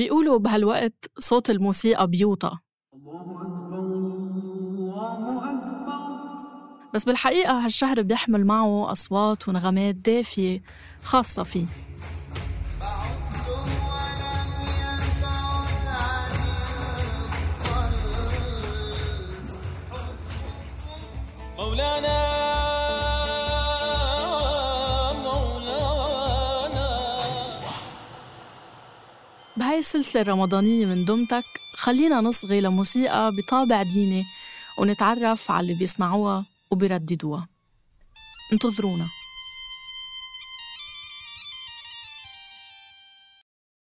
بيقولوا بهالوقت صوت الموسيقى بيوطى. بس بالحقيقة هالشهر بيحمل معه أصوات ونغمات دافية خاصة فيه. مولانا بهاي السلسلة الرمضانية من دمتك خلينا نصغي لموسيقى بطابع ديني ونتعرف على اللي بيصنعوها وبيرددوها. انتظرونا.